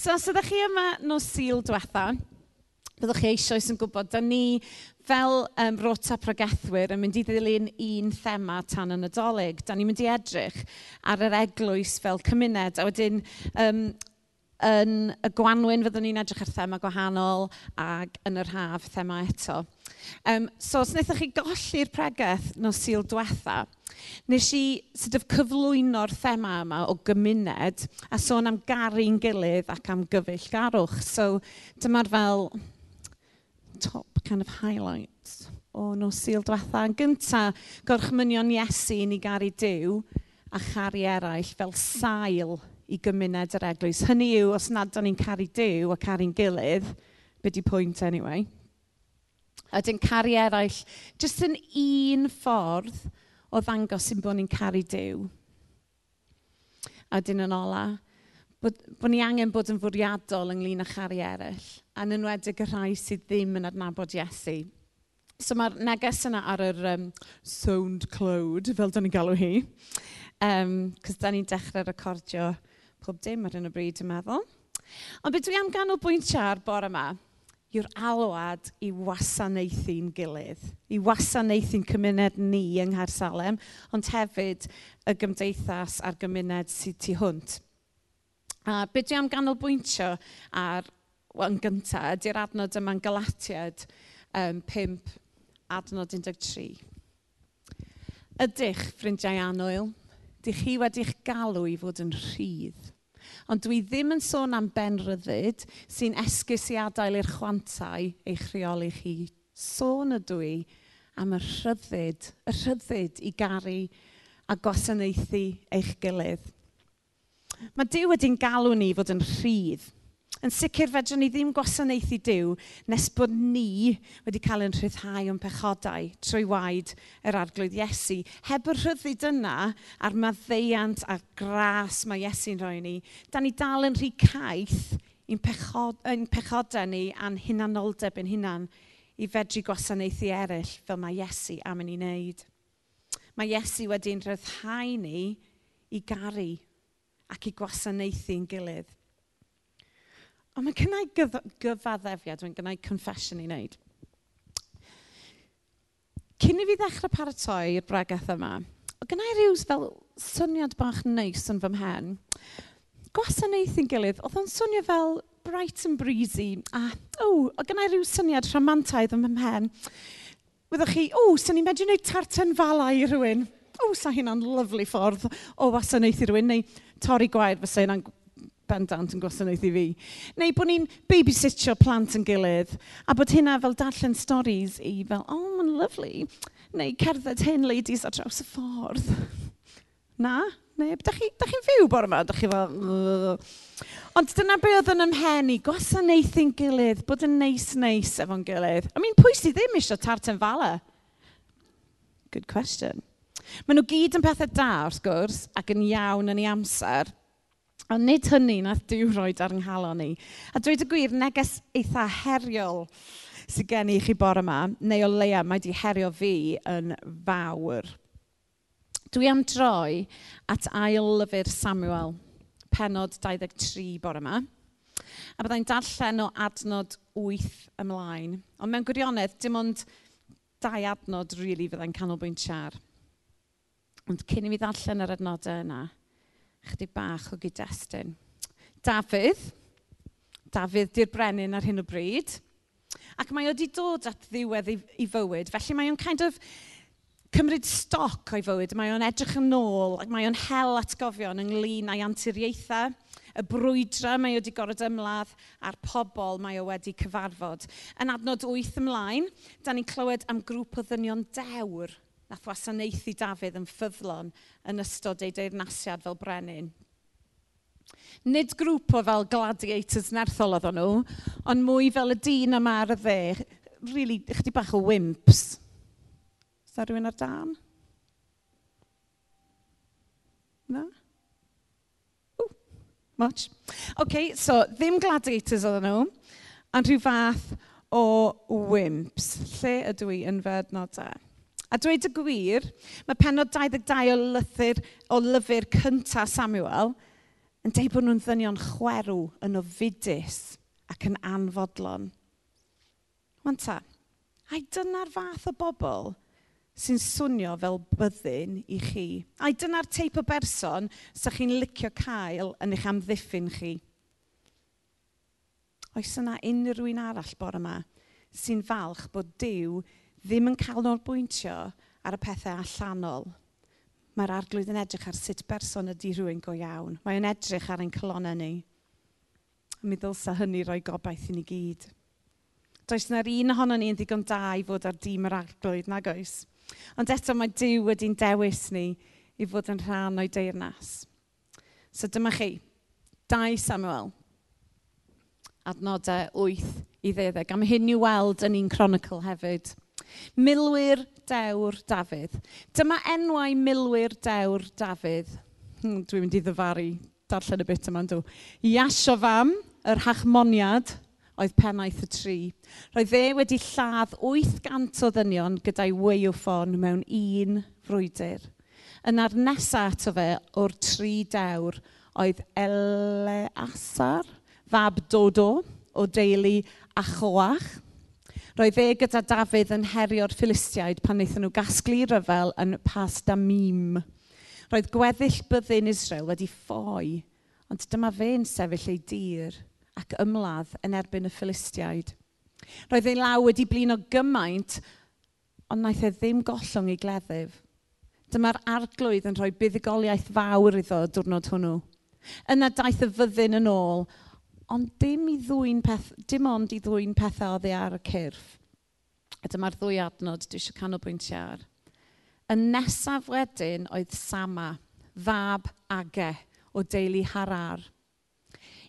So os ydych chi yma nos syl diwetha, byddwch chi eisoes yn gwybod, da ni fel um, rota pregethwyr yn mynd i ddilyn un thema tan yn nadolig. Da ni'n mynd i edrych ar yr eglwys fel cymuned. A wedyn um, Yn y Gwanwyn fyddwn ni'n edrych ar thema gwahanol ac yn yr haf thema eto. Um, so os wnaethoch chi golli'r pregeth nos syl diwetha, nes i sort of, cyflwyno'r thema yma o gymuned a sôn am garu'n gilydd ac am gyfeillgarwch. So dyma'r fel top kind of highlights o nos syl diwetha. Yn gyntaf, gorchmynion Iesu i ni garu Dyw a chari eraill fel sail i gymuned yr eglwys. Hynny yw, os nad o'n i'n caru Dyw a caru'n gilydd, be di pwynt anyway? A dyn caru eraill, jyst yn un ffordd o ddangos sy'n bod ni'n caru Dyw. A dyn yn ola, bod, bod ni angen bod yn fwriadol ynglyn â charu eraill, a'n enwedig y rhai sydd ddim yn adnabod Iesu. So mae'r neges yna ar yr um, SoundCloud, fel da ni'n galw hi, um, cos da ni'n dechrau recordio pob dim ar hyn o bryd, yn meddwl. Ond beth dwi am ganolbwyntio ar bore yma, yw'r alwad i wasanaethu'n gilydd, i wasanaethu'n cymuned ni yng Nghaersalem, ond hefyd y gymdeithas a'r gymuned sydd tu hwnt. A beth dwi am ganolbwyntio ar, well, yn gyntaf, ydy'r adnod yma'n galatiad um, 5, adnod 13. Ydych, ffrindiau anwyl, dych chi wedi'ch galw i fod yn rhydd Ond dwi ddim yn sôn am benryddid sy'n esgus i adael i'r chwantau eich rheoli chi. Sôn ydw i am y rhyddid, y rhyddid i garu a gwasanaethu eich gilydd. Mae Dyw wedi'n galw ni fod yn rhydd Yn sicr fedrwn ni ddim gwasanaethu Dyw nes bod ni wedi cael ein rhyddhau o'n pechodau trwy waed yr arglwydd Iesu. Heb y rhyddid yna a'r maddeiant a'r gras mae Iesu'n rhoi ni, da ni dal yn rhy caeth i'n pechod, pechodau ni a'n hunanoldeb yn hunan i fedru gwasanaethu eraill fel mae Iesu am yn ei wneud. Mae Iesu wedi'n rhyddhau ni i garu ac i gwasanaethu'n gilydd Ond mae gennau gyfaddefiad, mae'n gennau confession i wneud. Cyn i fi ddechrau paratoi i'r bregaeth yma, o gennau rhyw fel syniad bach neis yn fy mhen. Gwasanaeth yn gilydd, oedd o'n swnio fel bright and breezy, a o, o gennau rhyw syniad rhamantaidd yn fy mhen. Wyddoch chi, o, sy'n ni'n medru gwneud tartan falau i rhywun. O, sa hynna'n lyflu ffordd o wasanaethu rhywun, neu torri gwaed fysa hynna'n bendant yn gwasanaeth i fi. Neu bod ni'n babysitio plant yn gilydd a bod hynna fel darllen storys i fel, oh, mae'n lyflu. Neu cerdded hen ladies ar draws y ffordd. Na, Neu, Da chi'n chi fyw bore yma, da chi fel... Ugh. Ond dyna be oedd yn ymhen i, gwasanaethu'n gilydd, bod yn neis-neis efo'n gilydd. I mean, pwy sydd ddim eisiau tartan fala? Good question. Maen nhw gyd yn pethau da, wrth gwrs, ac yn iawn yn ei amser, Ond nid hynny nath diw roed ar nghalon ni. A dweud y gwir, neges eitha heriol sydd gen i chi bore yma, neu o leia mae di herio fi yn fawr. Dwi am droi at ail lyfr Samuel, penod 23 bore yma. A byddai'n darllen o adnod 8 ymlaen. Ond mewn gwirionedd, dim ond dau adnod rili really fyddai'n canolbwynt siar. Ond cyn i mi ddarllen yr adnodau yna, chydig bach o gyd-destun. Dafydd, Dafydd di'r brenin ar hyn o bryd, ac mae o wedi dod at ddiwedd ei, ei fywyd, felly mae o'n kind of cymryd stoc o'i fywyd, mae o'n edrych yn ôl, ac mae o'n hel atgofion ynglyn â'i anturiaethau, y brwydra mae o wedi gorfod ymladd a'r pobl mae o wedi cyfarfod. Yn adnod 8 ymlaen, da ni'n clywed am grŵp o ddynion dewr nath wasanaethu Dafydd yn ffyddlon yn ystod ei deyrnasiad fel brenin. Nid grŵp o fel gladiators nerthol oedd nhw, ond mwy fel y dyn yma ar y dde, really, chdi bach o wimps. Is da rhywun ar dan? Na? Ooh, much. OK, so ddim gladiators oedd nhw, ond rhyw fath o wimps. Lle ydw i yn fy adnodau? A dweud y gwir, mae penod 22 o lythyr o lyfr cyntaf Samuel yn deud bod nhw'n ddynion chwerw yn ofidus ac yn anfodlon. Wan ta, ai dyna'r fath o bobl sy'n swnio fel byddin i chi? Ai dyna'r teip o berson sy'ch chi'n licio cael yn eich amddiffyn chi? Oes yna unrhyw un arall bore yma sy'n falch bod Dyw ddim yn cael nhw'r bwyntio ar y pethau allanol. Mae'r arglwydd yn edrych ar sut berson ydy rhywun go iawn. Mae o'n edrych ar ein colonnau ni. A mi ddylsa hynny roi gobaith i ni gyd. Does na'r un ohono ni yn ddigon da i fod ar dîm yr arglwydd, nag oes? Ond eto mae Dyw wedi'n dewis ni i fod yn rhan o'i deyrnas. So dyma chi, 2 Samuel, adnodau 8 i 10. Am hyn i weld yn un Chronicle hefyd. Milwyr dewr Dafydd. Dyma enwau milwyr dewr Dafydd. Hmm, dwi'n mynd i ddyfaru darllen y bit yma'n dw. Iasofam, yr hachmoniad, oedd pennaeth y tri. Roedd e wedi lladd 800 o ddynion gyda'i weiwffon mewn un frwydr. Yn arnesa ato fe o'r tri dewr oedd Eleasar, fab Dodo, o deulu Achoach, Roedd fe gyda Dafydd yn herio'r Philistiaid pan wnaethon nhw gasglu ryfel yn pas damim. Roedd gweddill byddin Israel wedi ffoi, ond dyma fe'n sefyll ei dir ac ymladd yn erbyn y Philistiaid. Roedd ei law wedi blino gymaint, ond naeth e ddim gollwng ei gleddyf. Dyma'r arglwydd yn rhoi buddigoliaeth fawr iddo diwrnod hwnnw. Yna daeth y fyddin yn ôl, ond dim, i ddwyn peth, dim ond i ddwyn pethau oddi ar y cyrff. A dyma'r ddwy adnod dwi eisiau canolbwyntio ar. Y nesaf wedyn oedd Sama, fab Age o deulu Harar.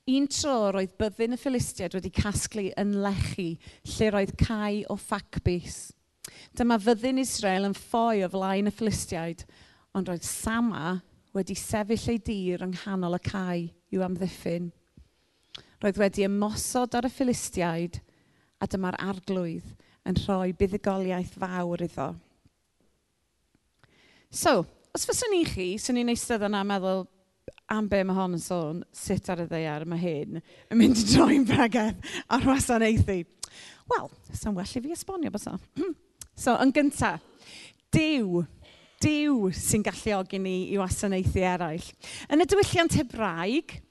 Un tro roedd byddin y Philistiaid wedi casglu yn lechi, lle roedd Cai o Ffacbis. Dyma fyddin Israel yn ffoi o flaen y Philistiaid, ond roedd Sama wedi sefyll ei dir yng nghanol y Cai i'w amddiffyn roedd wedi ymosod ar y Philistiaid a dyma'r arglwydd yn rhoi buddigoliaeth fawr iddo. So, os fyswn i chi, swn i'n eistedd yna meddwl am be mae hon yn sôn, sut ar y ddeiar mae hyn yn mynd i droi'n bregeth ar wasanaethu. Wel, sa'n well i fi esbonio bod so. so, yn gyntaf, Dyw, Dyw sy'n galluogi ni i wasanaethu eraill. Yn y diwylliant Hebraeg,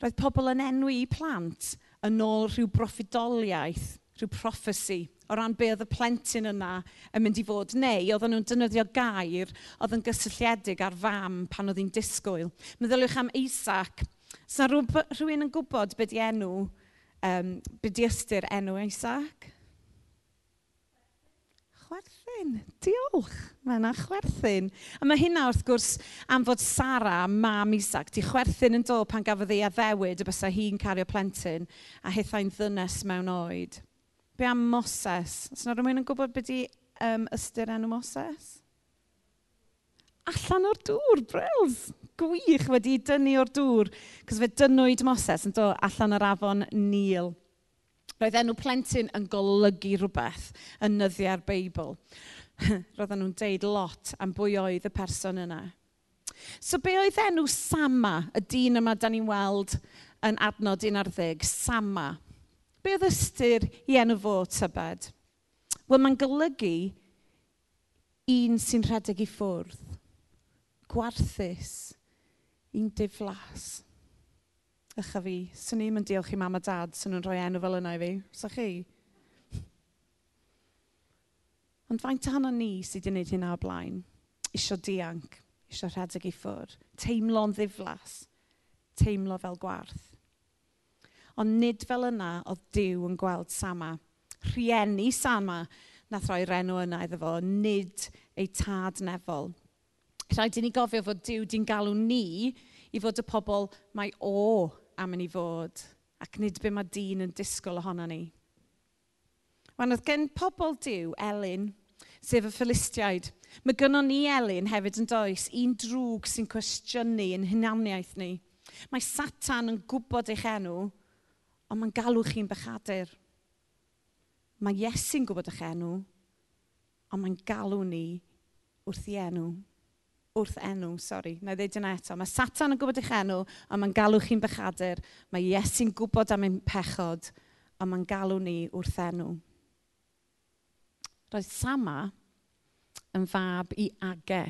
Roedd pobl yn enwi plant yn ôl rhyw broffidoliaeth, rhyw prophecy o ran be oedd y plentyn yna yn mynd i fod. Neu oedden nhw'n dynyddio gair oedd yn gysylltiedig ar fam pan oedd hi'n disgwyl. Meddyliwch am Isaac. Sa'n rhywun yn gwybod beth i enw, um, beth i ystyr enw Isaac? chwerthin. Diolch, mae yna chwerthin. A mae hynna wrth gwrs am fod Sara, mam Isaac, di chwerthin yn dod pan gafodd ei addewid y bysau hi'n cario plentyn a hithau'n ddynes mewn oed. Be am Moses? Os yna rhywun yn gwybod beth di um, ystyr enw Moses? Allan o'r dŵr, brils! Gwych wedi dynnu o'r dŵr. Cos fe dynwyd Moses yn dod allan yr afon Nil. Roedd enw plentyn yn golygu rhywbeth yn nyddiau'r Beibl. Roedden nhw'n deud lot am bwy oedd y person yna. So be oedd enw Sama, y dyn yma da ni'n weld yn adnod 11, Sama. Be oedd ystyr i enw fo tybed? Wel, mae'n golygu un sy'n rhedeg i ffwrdd, gwarthus, un diflas. Ych a fi, swn i'n diolch i mam a dad sy'n nhw'n rhoi enw fel yna i fi. Sa chi? Ond faint hana ni sydd wedi gwneud hynna o blaen? Isio dianc, isio rhedeg i ffwrdd, teimlo'n ddiflas, teimlo fel gwarth. Ond nid fel yna oedd Dyw yn gweld Sama. Rhieni Sama nath roi'r enw yna iddo fo, nid ei tad nefol. Rhaid i ni gofio fod Dyw di'n galw ni i fod y pobl mae o am yn ei fod ac nid be mae dyn yn disgwyl ohono ni. Wan oedd gen pobl diw Elin, sef y Philistiaid, mae gynnon ni Elin hefyd yn does, un drwg sy'n cwestiynu yn hunaniaeth ni. Mae Satan yn gwybod eich enw, ond mae'n galw chi'n bechadur. Mae Iesu'n gwybod eich enw, ond mae'n galw ni wrth i enw wrth enw, sori, na ddeud yna eto. Mae Satan yn gwybod eich enw, a mae'n galw chi'n bechadur. Mae Iesu'n gwybod am ein pechod, a mae'n galw ni wrth enw. Roedd Sama yn fab i age.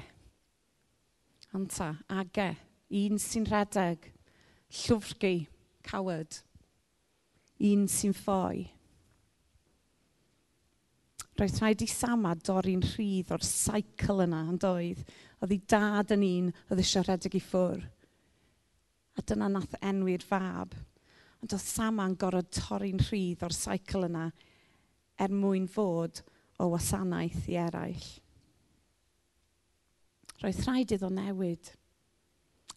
Anta, age. Un sy'n rhedeg, llwfrgu, cawod. Un sy'n ffoi roedd rhaid i Sama dorri'n rhydd o'r saicl yna yn doedd. Oedd ei dad yn un oedd eisiau rhedeg i ffwr. A dyna nath enwi'r fab. Ond oedd Sama'n gorfod torri'n rhydd o'r saicl yna er mwyn fod o wasanaeth i eraill. Roedd rhaid iddo newid.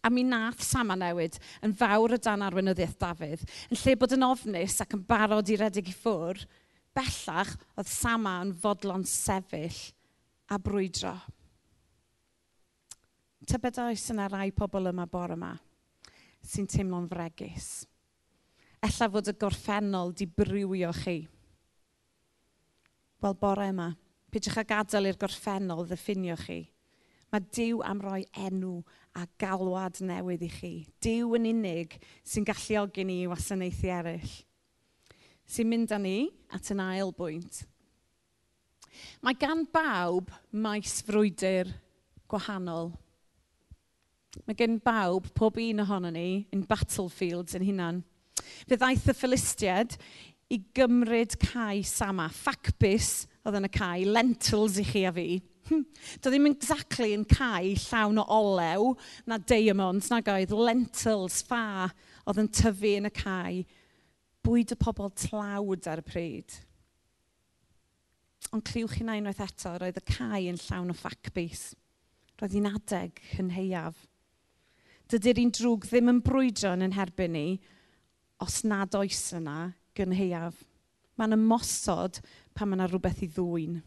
A mi nath Sama newid yn fawr o dan arweinyddiaeth Dafydd, yn lle bod yn ofnus ac yn barod i redeg i ffwrdd, bellach oedd Sama yn fodlon sefyll a brwydro. Tybed oes yna rai pobl yma bore yma sy'n teimlo'n fregus. Ella fod y gorffennol di brywio chi. Wel, bore yma, peidiwch â gadael i'r gorffennol ddiffinio chi. Mae Dyw am roi enw a galwad newydd i chi. Dyw yn unig sy'n galluogi ni i wasanaethu eraill sy'n mynd â ni at yn ail bwynt. Mae gan bawb maes frwydr gwahanol. Mae gen bawb, pob un ohono ni, yn battlefields yn hunan. Fe ddaeth y Philistiad i gymryd cae sama. Ffacbus oedd yn y cae, lentils i chi a fi. Hm. Doedd ddim exactly yn cae llawn o olew na diamonds, nag oedd lentils ffa oedd yn tyfu yn y cae bwyd y pobl tlawd ar y pryd. Ond cliwch chi'n unwaith eto, roedd y cae yn llawn o ffacbys. Roedd hi'n adeg yn heiaf. Dydy'r un drwg ddim yn brwydro yn herbyn ni, os nad oes yna gynheiaf. Mae'n ymosod pan mae yna rhywbeth i ddwyn.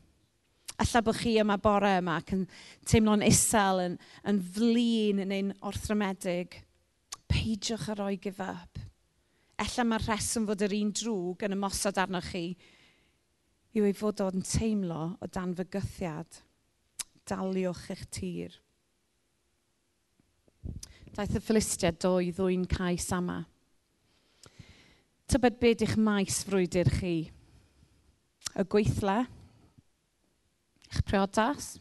Alla bod chi yma bore yma ac yn teimlo'n isel, yn, yn flin, neu'n orthromedig. Peidiwch a roi give up ella mae'r rheswm fod yr un drwg yn ymosod arnoch chi yw ei fod o'n teimlo o dan fygythiad. Daliwch eich tir. Daeth y Philistiaid do i ddwy'n cais yma. Tybed beth eich maes frwydr chi? Y gweithle, eich priodas,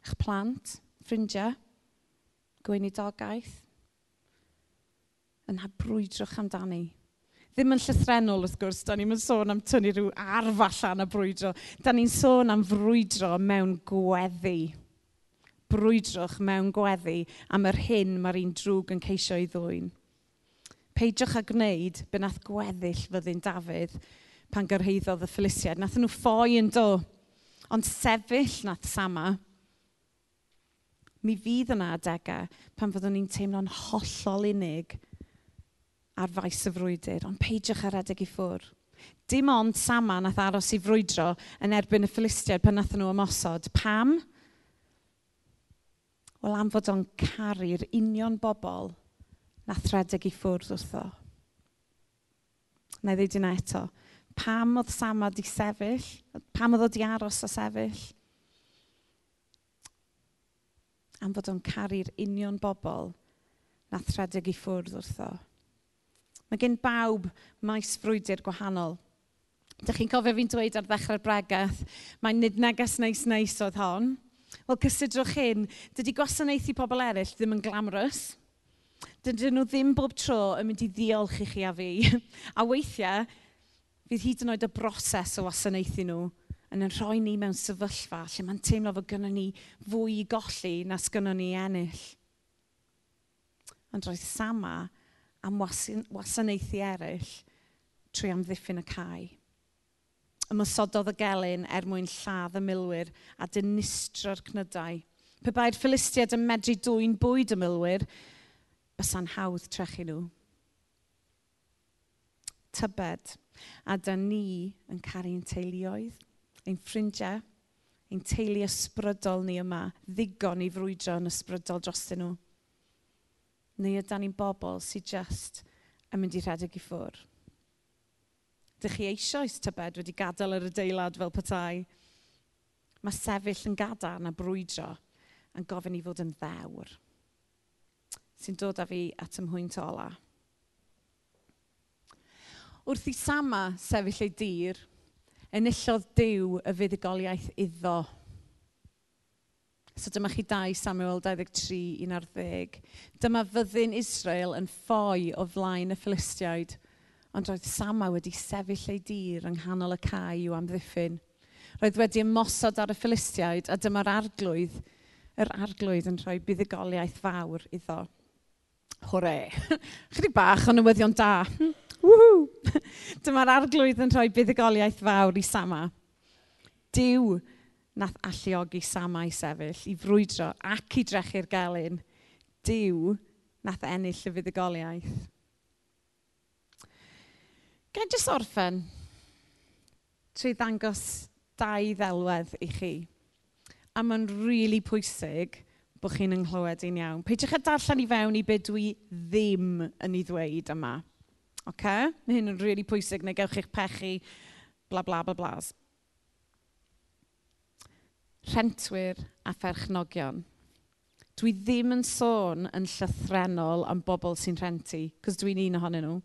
eich plant, ffrindiau, gweinidogaeth, yn brwydrwch amdani. Ddim yn llythrenol wrth gwrs, da ni'n sôn am tynnu rhyw arf allan a brwydro. Da ni'n sôn am frwydro mewn gweddi. Brwydrwch mewn gweddi am yr hyn mae'r un drwg yn ceisio ei ddwyn. Peidiwch a gwneud be nath gweddill fyddin Dafydd pan gyrhaeddodd y Philistiaid. Nath nhw ffoi yn do, ond sefyll nath sama. Mi fydd yna adegau pan fyddwn ni'n teimlo'n hollol unig ar faes y frwydr, ond peidiwch ar adeg i ffwr. Dim ond sama nath aros i frwydro yn erbyn y Philistiaid pan nath nhw ymosod. Pam? Wel am fod o'n caru'r union bobl nath redeg i ffwrdd wrtho. Na i ddweud yna eto. Pam oedd Sama di sefyll? Pam oedd o di aros o sefyll? Am fod o'n caru'r union bobl nath rhedeg i ffwrdd wrtho. Mae gen bawb maes frwydr gwahanol. Dych chi'n cofio fi'n dweud ar ddechrau'r bregaeth, mae'n nid neges neis neis oedd hon. Wel, cysidrwch hyn, dydy gwasanaethu pobl eraill ddim yn glamrys. Dydyn nhw ddim bob tro yn mynd i ddiolch i chi a fi. a weithiau, fydd hyd yn oed y broses o wasanaethu nhw yn yn rhoi ni mewn sefyllfa lle mae'n teimlo fod gynnu ni fwy i golli na sgynnu ni ennill. Ond roedd Sama am wasanaethu eraill trwy amddiffyn y cae. Ymysododd y gelyn er mwyn lladd y milwyr a dynistro'r cnydau. Pe bai'r Philistiad yn medru dwy'n bwyd y milwyr, bysa'n hawdd trechu nhw. Tybed, a da ni yn caru'n teuluoedd, ein ffrindiau, ein teulu ysbrydol ni yma, ddigon i frwydro yn ysbrydol dros nhw neu ydan ni'n bobl sydd just yn mynd i rhedeg i ffwr? Dych chi eisoes tybed wedi gadael yr adeilad fel petai? Mae sefyll yn gadarn a brwydro yn gofyn i fod yn ddewr sy'n dod â fi at ymhwynt ola. Wrth i Sama sefyll ei dir, enillodd Dyw y fuddugoliaeth iddo So dyma chi 2 Samuel 23, 11. Dyma fyddin Israel yn ffoi o flaen y Philistiaid, ond roedd Sama wedi sefyll ei dir yng nghanol y cae i'w amddiffyn. Roedd wedi ymosod ar y Philistiaid a dyma'r arglwydd, yr arglwydd yn rhoi buddugoliaeth fawr iddo. Hwre! Chydig bach o newyddion da. Dyma'r arglwydd yn rhoi buddugoliaeth fawr i Sama. Dyw nath alluogi samau sefyll i frwydro ac i drechu'r gelyn, Dyw nath ennill y fuddugoliaeth. Gael jyst orffen trwy ddangos dau ddelwedd i chi. A mae'n rili really pwysig bod chi'n ynghlywed i'n iawn. Peidiwch â darllen i fewn i be dwi ddim yn ei ddweud yma. Okay? Mae hyn yn rili really pwysig neu gewch eich pechu, bla bla bla blas rhentwyr a pherchnogion. Dwi ddim yn sôn yn llythrenol am bobl sy'n rhentu, cos dwi'n un ohonyn nhw,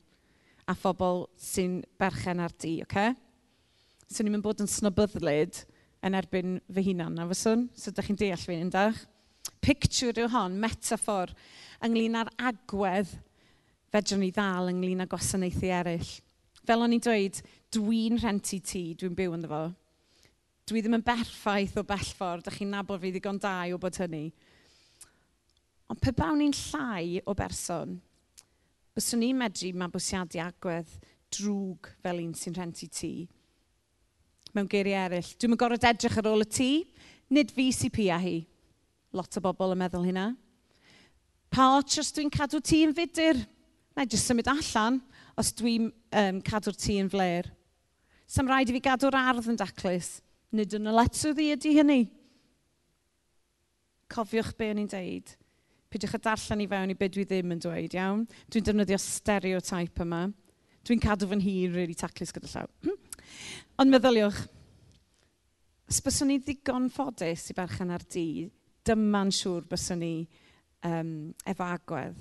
a phobl sy'n berchen ar di, oce? Okay? So ni'n mynd bod yn snobyddlyd yn erbyn fy hunan na fyswn, so ydych chi'n deall fi'n undach. Picture yw hon, metafor, ynglyn â'r agwedd fedrwn ni ddal ynglyn â gwasanaethu eraill. Fel o'n i'n dweud, dwi'n rhentu ti, dwi'n byw yn fo dwi ddim yn berffaith o bellffordd, ydych chi'n nabod fi ddigon da i bod hynny. Ond pe bawn ni'n llai o berson, byswn ni'n medru mabwysiadu agwedd drwg fel un sy'n rhentu tŷ. Mewn geiriau eraill, dwi'n mynd gorfod edrych ar ôl y tŷ, nid fi sy'n pia hi. Lot o bobl yn meddwl hynna. Pa ots os dwi'n cadw tŷ yn fudur? Na i jyst symud allan os dwi'n um, cadw'r tŷ yn fler. Sam rhaid i fi gadw'r ardd yn daclus. Nid yn y oletwydd i ydy hynny. Cofiwch be o'n i'n deud. Pidwch a darllen i fewn i beth dwi ddim yn dweud, iawn? Dwi'n defnyddio stereotype yma. Dwi'n cadw fy nhir rili really taclus gyda llaw. Hmm. Ond meddyliwch, os byswn ni ddigon ffodus i berchen ar di, dyma'n siŵr byswn ni um, efo agwedd.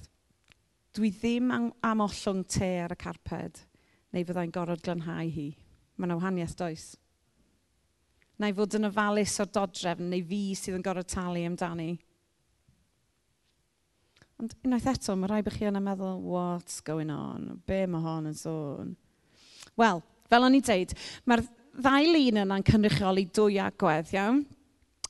Dwi ddim am, ollwng te ar y carped, neu fyddai'n gorfod glanhau hi. Mae'n wahaniaeth does na i fod yn ofalus o'r dodrefn neu fi sydd yn gorfod talu amdani. Ond unwaith eto, mae rhaid bych chi yna meddwl, what's going on? Be mae hon yn sôn? Wel, fel o'n i dweud, mae'r ddau lun yna'n cynrychioli dwy agwedd, iawn?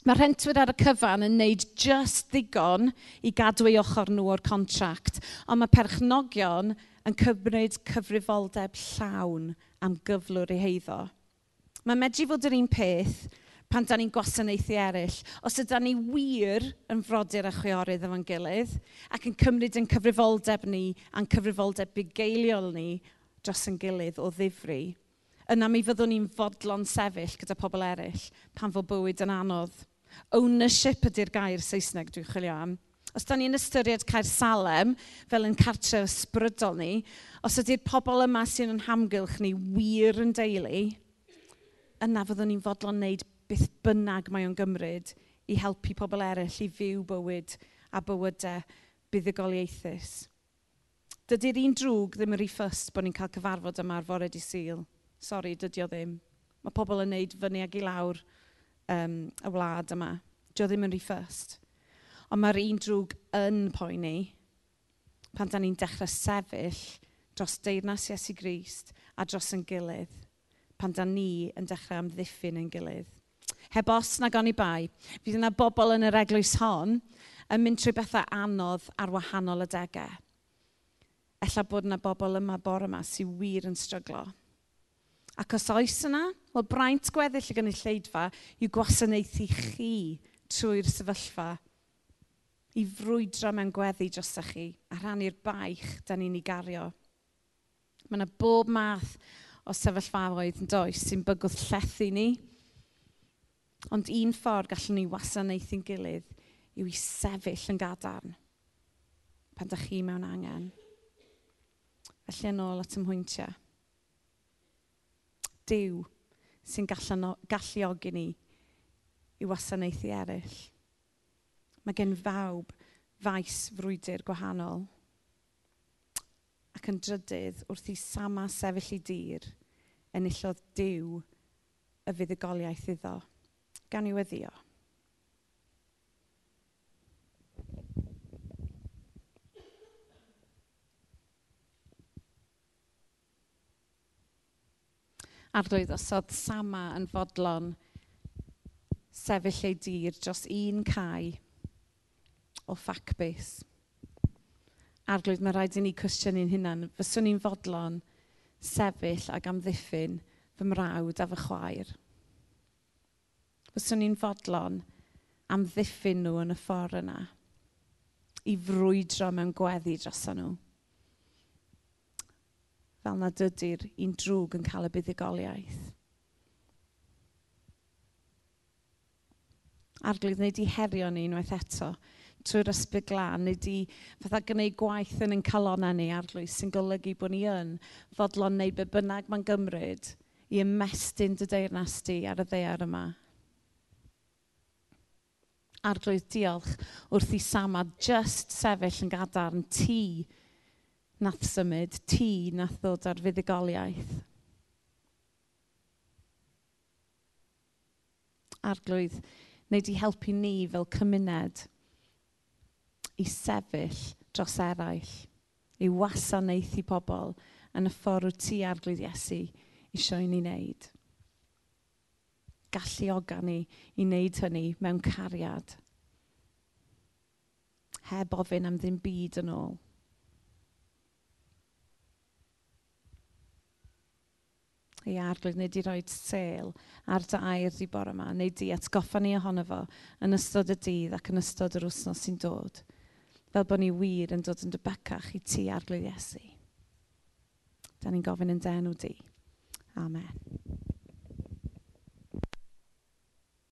Mae rhentwyr ar y cyfan yn wneud just ddigon i gadw ei ochr nhw o'r contract, ond mae perchnogion yn cymryd cyfrifoldeb llawn am gyflwr ei heiddo. Mae medru fod yr un peth pan da ni'n gwasanaethu eraill. Os yda ni wir yn frodyr a chwiorydd efo'n gilydd ac yn cymryd yn cyfrifoldeb ni a'n cyfrifoldeb bugeiliol ni dros yn gilydd o ddifri, yna mi fyddwn ni'n fodlon sefyll gyda pobl eraill pan fod bywyd yn anodd. Ownership ydy'r gair Saesneg dwi'n chwilio am. Os da ni'n ystyried Caer Salem fel yn cartref ysbrydol ni, os ydy'r pobl yma sy'n yn hamgylch ni wir yn deulu, yna fyddwn ni'n fodlon wneud beth bynnag mae o'n gymryd i helpu pobl eraill i fyw bywyd a bywydau buddugoliaethus. Dydy'r un drwg ddim yn rhy ffyst bod ni'n cael cyfarfod yma ar fore di syl. Sori, dydy o ddim. Mae pobl yn neud fyny ag i lawr um, y wlad yma. Dio ddim yn rhy ffyst. Ond mae'r un drwg yn poeni pan da ni'n dechrau sefyll dros deyrnas Iesu Grist a dros yn gilydd pan da ni yn dechrau amddiffyn yn gilydd. Heb os na gan i bai, fydd yna bobl yn yr eglwys hon yn mynd trwy bethau anodd ar wahanol adegau. Ella bod yna bobl yma bore yma sy'n wir yn stryglo. Ac os oes yna, wel braint gweddill y gynulleidfa yw gwasanaethu chi trwy'r sefyllfa i frwydro mewn gweddi drosach chi a rhannu'r baich da ni'n ei gario. Mae yna bob math o sefyllfaoedd yn does sy'n bygwth llethu ni. Ond un ffordd gallwn ni wasanaethu'n gilydd yw i sefyll yn gadarn pan dych chi mewn angen. Felly yn ôl at ymhwyntiau. Dyw sy'n galluogi ni i wasanaethu eraill. Mae gen fawb faes frwydr gwahanol. Ac yn drydydd, wrth i Sama sefyll i dir, enillodd diw y fuddugoliaeth iddo. Gan i weddio. Arglwydd oedd Sama yn fodlon sefyll ei dir dros un cae o ffacbys arglwydd, mae rhaid i ni cwestiynu'n hunan. Fyswn ni'n fodlon sefyll ag amddiffyn fy mrawd a fy chwaer. Fyswn ni'n fodlon amddiffyn nhw yn y ffordd yna i frwydro mewn gweddi dros nhw. Fel na dydy'r un drwg yn cael y buddigoliaeth. Arglwydd wneud i herio ni unwaith eto trwy'r ysbryd glân, neu di fatha gwneud gwaith yn ein calonau ni arglwys sy'n golygu bod ni yn fodlon neu be bynnag mae'n gymryd i ymestyn dy deyrnas di ar y ddeir yma. Arglwydd diolch wrth i Sama just sefyll yn gadarn ti nath symud, ti nath ddod ar fuddugoliaeth. Arglwydd, neu di helpu ni fel cymuned i sefyll dros eraill, i wasanaethu pobl yn y ffordd ti arglwydd Iesu eisiau ni wneud. Galluoga ni i wneud hynny mewn cariad. Heb ofyn am ddim byd yn ôl. ei arglwydd, neu di roed sel ar dy air di bore yma, neu di atgoffa ni ohono fo yn ystod y dydd ac yn ystod yr wsnos sy'n dod fel bod ni wir yn dod yn debecach i ti arglwydd Iesu. Da ni'n gofyn yn denw di. Amen.